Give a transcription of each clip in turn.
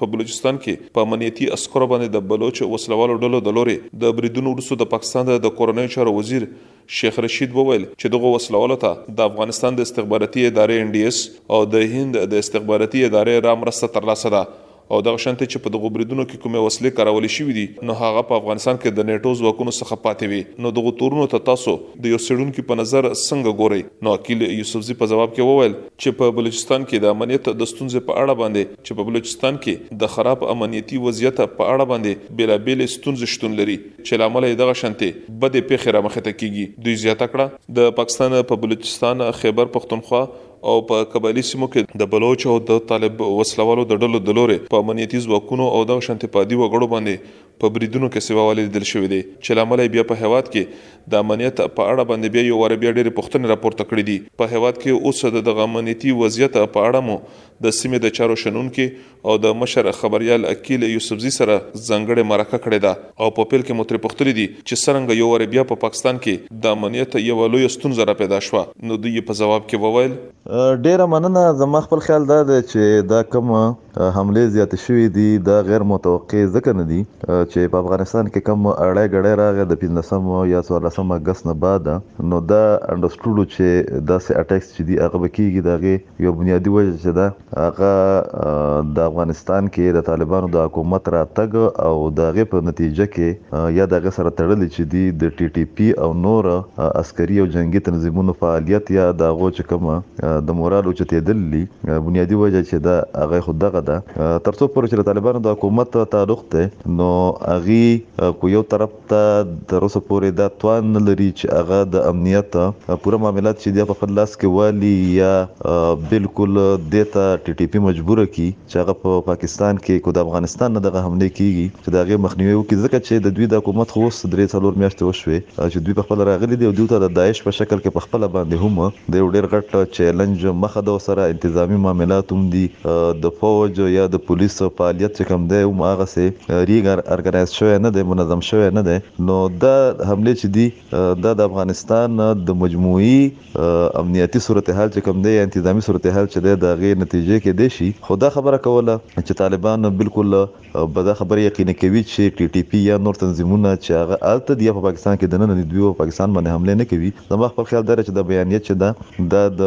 په بلوچستان کې په امنیتي عسکرو باندې د بلوچ وسله والو ډلو د لورې د بریدونو وروسته د پاکستان د د کورنیو چارو وزیر شیخ رشید وویل چې دغو وسله والو ته د افغانستان د استخباراتي ادارې این ډي اس او د هند د استخباراتي ادارې را مرسته ترلاسه ده او دغه شانتې چې په دغو بریدونو کې کومې وسلې کارولې شوې دي نو هغه په افغانستان کې د نیټو ځواکونو څخه پاتې وي نو دغو تورونو ته تاسو د یو څېړونکي په نظر څنګه ګورئ نو عقیل یوسفزي په ځواب کې وویل چې په بلوچستان کې د امنیت د ستونزې په اړه باندې چې په بلوچستان کې د خراب امنیتي وضعیت په اړه باندې بېلا بېلې ستونزې شتون لري چې له امله یې دغه شانتې بدې پېښې رامخې ته کېږي دوی زیاته کړه د پاکستان په بلوچستان خیبر پښتونخوا او په قبایلي سیمو کې د بلوچ او د طالب وسلوالو د ډلو د لورې په امنیتي ځواکونو او دغه شانتې په عادي وګړو باندې په بریدونو کې سوه واله لیدل شوی دی چې له امله یې بیا په هیواد کې د امنیت په اړه باندې بیا یو واره بیا ډیرې پوښتنې راپورته کړې دي. په هیواد کې اوس د دغه امنیتي وضعیت په اړه مو د سیمې د چارو شنونکي او د مشر خبریال عقیل یوسفزي سره ځانګړې مرکه کړې ده او په پیل کې مو ترې پوښتلي دي چې څرنګه یو واره بیا په پاکستان کې د امنیت یوه لویه ستونزه راپیدا شوه نو دوی یې په ځواب کې وویل. ډیره مننه زما خپل خیال دا دی چې دا کوم. حملې زیاتې شوې دي دا غیر متوقع ځکه نه دي چې په افغانستان کې کوم اړی ګړی راغی د پنځلسم یا څوارلسم اګست نه بعد نو دا انډرسټوډو چې داسې اټیکس چې دي هغه به کیږي د هغې یو بنیادي وجه چې ده هغه د افغانستان کې د طالبانو د حکومت راتګ او د هغې په نتیجه کې یا د هغې سره تړلې چې دي د ټي ټي پي او نور عسکري او جنګي تنظیمونو فعالیت یا د هغو چې کوم د مورال اوچتېدل دي، بنیادي وجه چې ده هغه خو دغه ده، تر څو پورې چې له طالبانو د حکومت تعلق دی، نو هغوی خو یو طرف ته تر اوسه پورې دا توان نه لري چې هغه د امنیت پوره معاملات چې دي هغه په خپل لاس کې والي یا بلکل دې ته ټي ټي پي مجبوره کړي. چې هغه په پاکستان کې که د افغانستان نه دغه حملې کېږي چې د هغې مخنیوی وکړي ځکه چې د دوی دا حکومت خو اوس درې څلور میاشتې وشوې چې دوی په خپله راغلي دي او دوی ته د داعش په شکل کې په خپله باندې هم د یو ډېر غټ چیلنج مخه ده ورسره انتظامي معاملات هم دي د فوج یا د پولیس فعالیت چې کوم دی هم هغسې ریګ ارګنایز شوی نه دی منظم شوی نه دی نو دا حملې چې دي دا د افغانستان د مجموعي امنیتي صورتحال چې کوم دی یا انتظامي صورتحال چې دی د هغې نتیجه کېدای شي خو دا خبره کوله چې طالبان بالکل به دا خبره یقیني کوي چې ټي ټي پي یا نور تنظیمونه چې هغه هلته دي یا په پاکستان کې دننه دي دوی په پاکستان باندې حمله نه کوي زما خپل خیال دا دی چې دا بیانیه چې ده دا د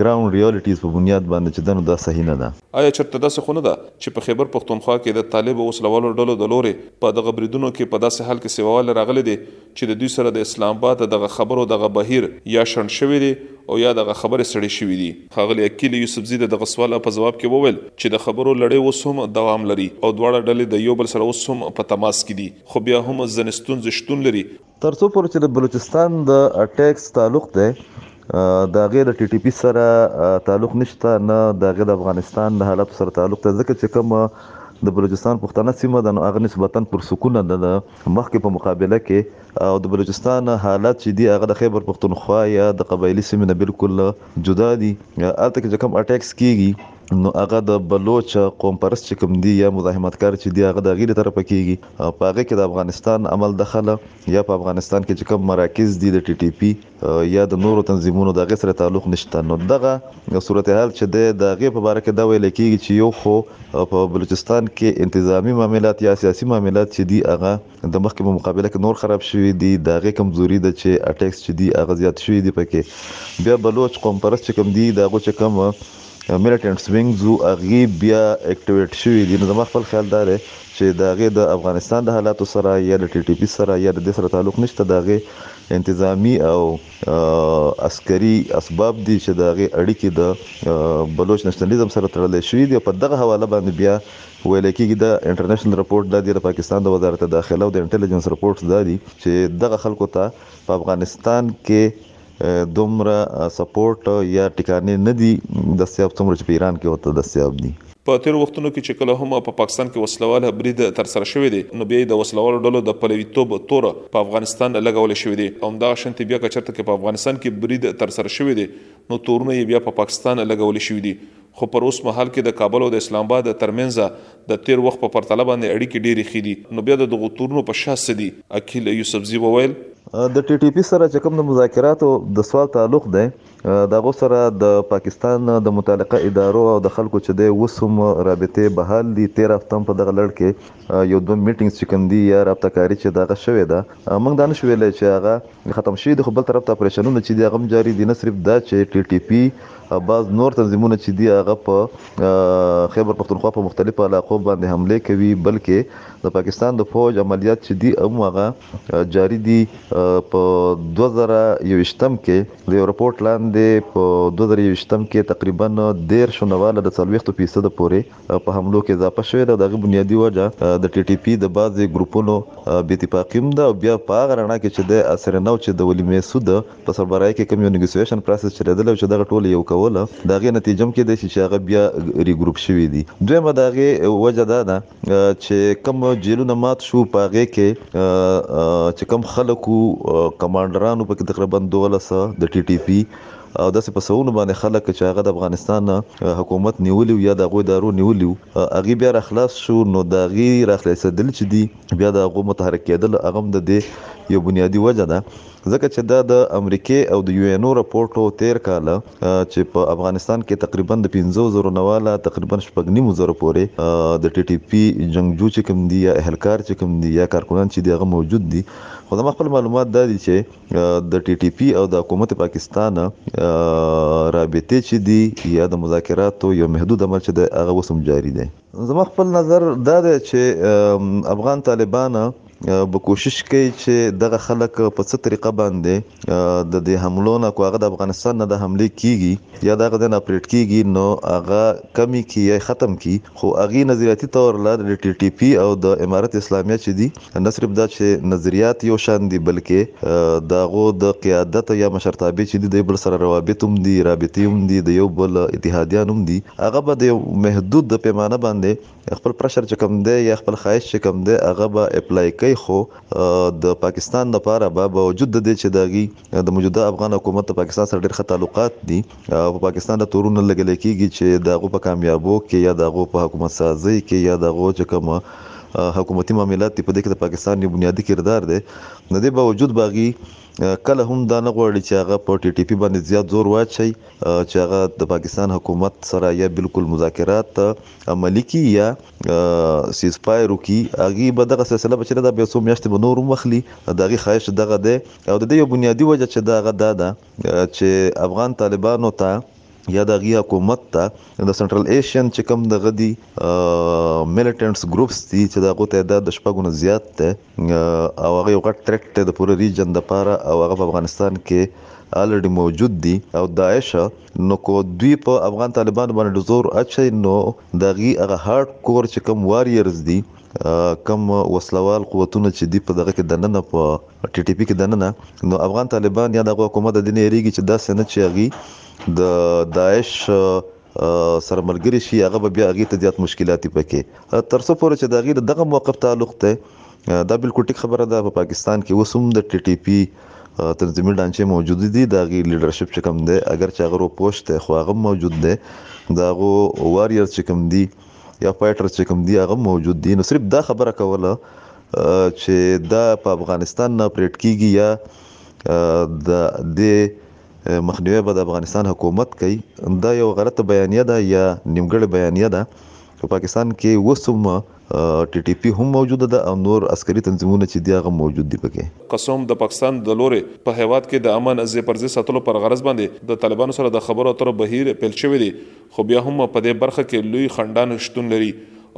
ګراونډ ریالیټیز په بنیاد باندې چې ده نو دا صحیح نه ده. ایا چېرته داسې خو نه ده چې په خېبر پښتونخوا کې د طالبو وسله والو ډلو د لورې په دغه بریدونو کې په داسې حال کې سیووالی راغلی دی چې د دوی سره د اسلام اباد د دغه خبرو دغه بهیر یا شنډ شوی دی او یا دغه خبرې سړې شوې دي. ښاغلي عقیل یوسفزي د دغه سوال په ځواب کې وویل چې د خبرو لړۍ اوس هم دوام لري او دواړه ډلې د یو بل سره اوس هم په تماس کې دي خو بیا هم ځنې ستونزې شتون لري. تر څو پورې چې د بلوچستان د ټیکس تعلق دی د هغې له ټي ټي پي سره تعلق نشته نه د هغې د افغانستان له حالاتو سره تعلق دی ځکه چې کومه د بلوچستان پښتنه سیمه ده نو هغه نسبتاً پرسکونه ده. مخکې په مقابله کې او د بلوچستان حالات چې دي هغه د خیبر پښتونخوا یا د قبایلي سیمې نه بالکل جدا دي هلته کې چې کوم اټیکس کیږي نو هغه د بلوچ قوم پرست چې کوم دی یا مزاحمتکار چې دی هغه د غیر طرفه کیږي او په هغه کې د افغانستان عمل دخل یا په افغانستان کې چې کوم مراکز دي د ټي ټي پي یا د نورو تنظیمونو د هغې سره تعلق نشته نو دغه صورتحال چې دی د هغې په باره کې دا ویل کیږي چې یو خو په بلوچستان کې انتظامي معاملات یا سیاسي معاملات چې دي هغه د مخکې په مقابله کې نور خراب شوي دي د هغې کمزوري ده چې اټیکس چې دي هغه زیات شوي دي پکې بیا بلوچ قوم پرست چې کوم دي د هغو چې کوم ملټنټس وینګز وو هغې بیا اکټیویټ شوي دي نو زما خپل خیال دا دی چې د هغې د افغانستان د حالاتو سره یا د ټي ټي پي سره یا د دې سره تعلق نشته، د هغې انتظامي او عسکري اسباب دي چې د هغې اړیکې د بلوچ نشنلیزم سره تړلی شوي دي او په دغه حواله باندې بیا ویل کېږي دا انټرنشنل رپورټ دا دي د پاکستان د وزارت داخله او د انټلیجنس رپورټس دا دي چې دغه خلکو ته په افغانستان کې دومره سپورټ یا ټیکانې نه دي دستیاب څومره چې په ایران کې ورته دستیاب دي. په تېرو وختونو کې چې کله هم په پاکستان کې وسله واله برید ترسره شوی دی نو بیا یې د وسله والو ډلو د پلویتوب توره په افغانستان لګول شوی دی او همدغه شنتې بیا که چېرته کې په افغانستان کې برید ترسره شوی دی نو تورونه یې بیا په پاکستان لګول شوي دي خو پر اوس مهال کې د کابل او د اسلام اباد د ترمنځ د تېر وخت په پرتله باندې اړیکې ډېرې ښې دي، نو بیا د دغو تورونو په شا څه دي؟ عقیل یوسفزي وویل. د ټي ټي پي سره چې کوم د مذاکراتو د سوال تعلق دی، د هغو سره د پاکستان د متعلقه ادارو او د خلکو چې دی اوس هم رابطې بحال دي، تېره هفته هم په دغه لړ کې یو دوه میټینګز چې کوم دي یا رابطه کاري چې د هغه شوې ده موږ دا نه شو ویلی چې هغه ختم شوي دي خو بل طرف ته اپریشنونه چې دي هغه هم جاري دي نه صرف دا چې ټي ټي پي او بعض نور تنظیمونه چې دي هغه په خیبر پښتونخوا په مختلفو علاقو باندې حملې کوي بلکې د پاکستان د فوج عملیات چې دي هم هغه جاري دي په 2021 کې د یو رپورټ لاندې په 2021 کې تقریبا 13 شنواله د 40 فیصد پورې په حملو کې اضافه شوې ده او د هغې بنیادي وجه د ټي ټي پي د بعضې ګروپونو بې اتفاقي هم ده او بیا په هغه رڼا کې چې د اسرنا او چې د ولي میسود په سربراهۍ کې کوم یو نیګوسیویشن پراسس چلیدلی او چې دغه ټوله یو کوله د هغې نتیجه هم کیدای شي چې هغه بیا ری ګروپ شوي دي دویمه د هغې وجه دا ده چې کوم جیلونه مات شو په هغې کې چې کوم خلکو کمانډرانو په کې تقریبا دولس د ټي ټي پي او داسې په سوونو باندې خلک چې هغه د افغانستان حکومت نیولي وو یا د هغوی ادارو نیولي وو هغوی بیا راخلاص شو نو د هغوی راخلاصېدل چې دي بیا د هغو متحرک کېدل هغه هم د دې یو بنیادي وجه ده ځکه چې دا د امریکې او د یو ان او رپورټ و تېر کال چې په افغانستان کې تقریبا د پنځو زرو نه واله تقریبا شپږ نیمو زرو پورې د ټي ټي پي جنګجو چې کوم دي یا اهلکار چې کوم دي یا کارکنان چې دي هغه موجود دي خو زما خپل معلومات دا دي چې د ټي ټي پي او د حکومت پاکستان رابطې چې دي یا د مذاکراتو یو محدود عمل چې دی هغه اوس هم جاري دی زما خپل نظر دا دی چې افغان طالبان به کوشش کوي چې دغه خلک په څه طریقه باندې د دې حملو نه کو هغه د افغانستان نه د حمله کیږي یا دغه د اپریټ کیږي نو هغه کمی کی یا ختم کی خو هغه نظریاتي تور لا د ټي ټي پی او د امارت اسلامیه چې دي نه صرف دا چې نظریات یو شان دي بلکې د هغو د قیادت یا مشرتابې چې دي د یو بل سره روابط هم دي، رابطې هم دي، د یو بل اتحادیان هم دي، هغه به د یو محدود پیمانه باندې خپل پرشر چې کوم دی یا خپل خواهش چې کوم دی هغه به اپلای کوي خو د پاکستان لپاره به باوجود د دې چې د هغوی د موجوده افغان حکومت د پاکستان سره ډېر ښه تعلقات دي، او په پاکستان دا تورونه لګلې کېږي چې د هغو په کامیابو کې یا د هغو په حکومت سازۍ کې یا د هغو چې کوم حکومتي معاملات دي په دې کې د پاکستان یو بنیادي کردار دی د دې باوجود باغي کله هم دا نه غواړي چې هغه په ټي ټي پی باندې زیات زور واچي چې هغه د پاکستان حکومت سره یا بالکل مذاکرات عملی کی یا سیز پای روکي هغه به دغه سلسله بچره د بیسو میاشتې به نور مخلي دغه خواهش دغه ده او د دې یو بنیادی وجه چې دغه ده چې افغان طالبانو ته یا د غي حکومت ته د سنټرل ایشین چې کوم د غدي میلیټنټس ګروپس دي چې دا غو تعداد د شپږو نه زیات ده او هغه یو غټ تریټ دی د پوره ریجن د پاره او هغه په افغانستان کې الریډي موجود دي او داعش نو کو دوی په افغان طالبان باندې زور اچي نو دغه هغه هارد کور چې کوم واریرز دي کوم وسلوال قوتونه چې دی په دغه کې دننه په ټي ټي پي کې دننه نو افغان طالبان یا دغه حکومت د دې نه یریږي چې داسې نه چې هغوی د داعش سره ملګري شي هغه به بیا هغوی ته زیات مشکلات وي پکې تر څو پورې چې د هغوی د دغه موقف تعلق دی دا بالکل ټیک خبره ده په پاکستان کې اوس هم د ټي ټي پي تنظیمي ډانچې موجود دي د هغوی لیډرشپ چې کوم دی اګر چې هغه روپوش دی خو هغه موجود دی د هغو واریرز چې کوم دي یا فایټرز چې کوم دي هغه موجود دي نو صرف دا خبره کوله چې دا په افغانستان نه اپریټ کیږي یا د دې مخنیوي به د افغانستان حکومت کوي دا یو غلط بیانیه ده یا نیمګړې بیانیه ده په پاکستان کې وسوم ټي ټي پی هم موجوده ده او نور عسکري تنظیمونه چې دی هغه موجود دي پکې قسم د پاکستان د لورې په هیواد کې د امن زی پرزی ساتلو پر غرض باندې د طالبانو سره د خبرو اترو بهیر پیل شوی دی خو بیا هم په دې برخه کې لوی خنډان شتون لري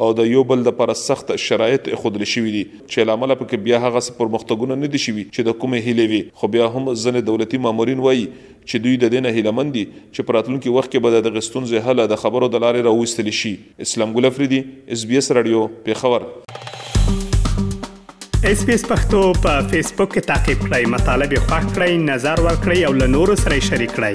او د یو بل لپاره سخت شرایط اېښودل شوي دي چې له امله پکې بیا هغسې پرمختګونه نه دي شوي چې د کومې هیلې وي خو بیا هم ځنې دولتي مامورین وایي چې دوی د دې نه هیله من دي چې په راتلونکي وخت کې به د دغې ستونزې حل د خبرو د لارې راوویستل شي اسلام ګل افریدي اس بي اس راډیو پېښور. اس پی اس پختو په فیسبوک کې تا کې پلی مطلب یو فاک کړئ نظر ور کړئ او له نورو سره شریک کړئ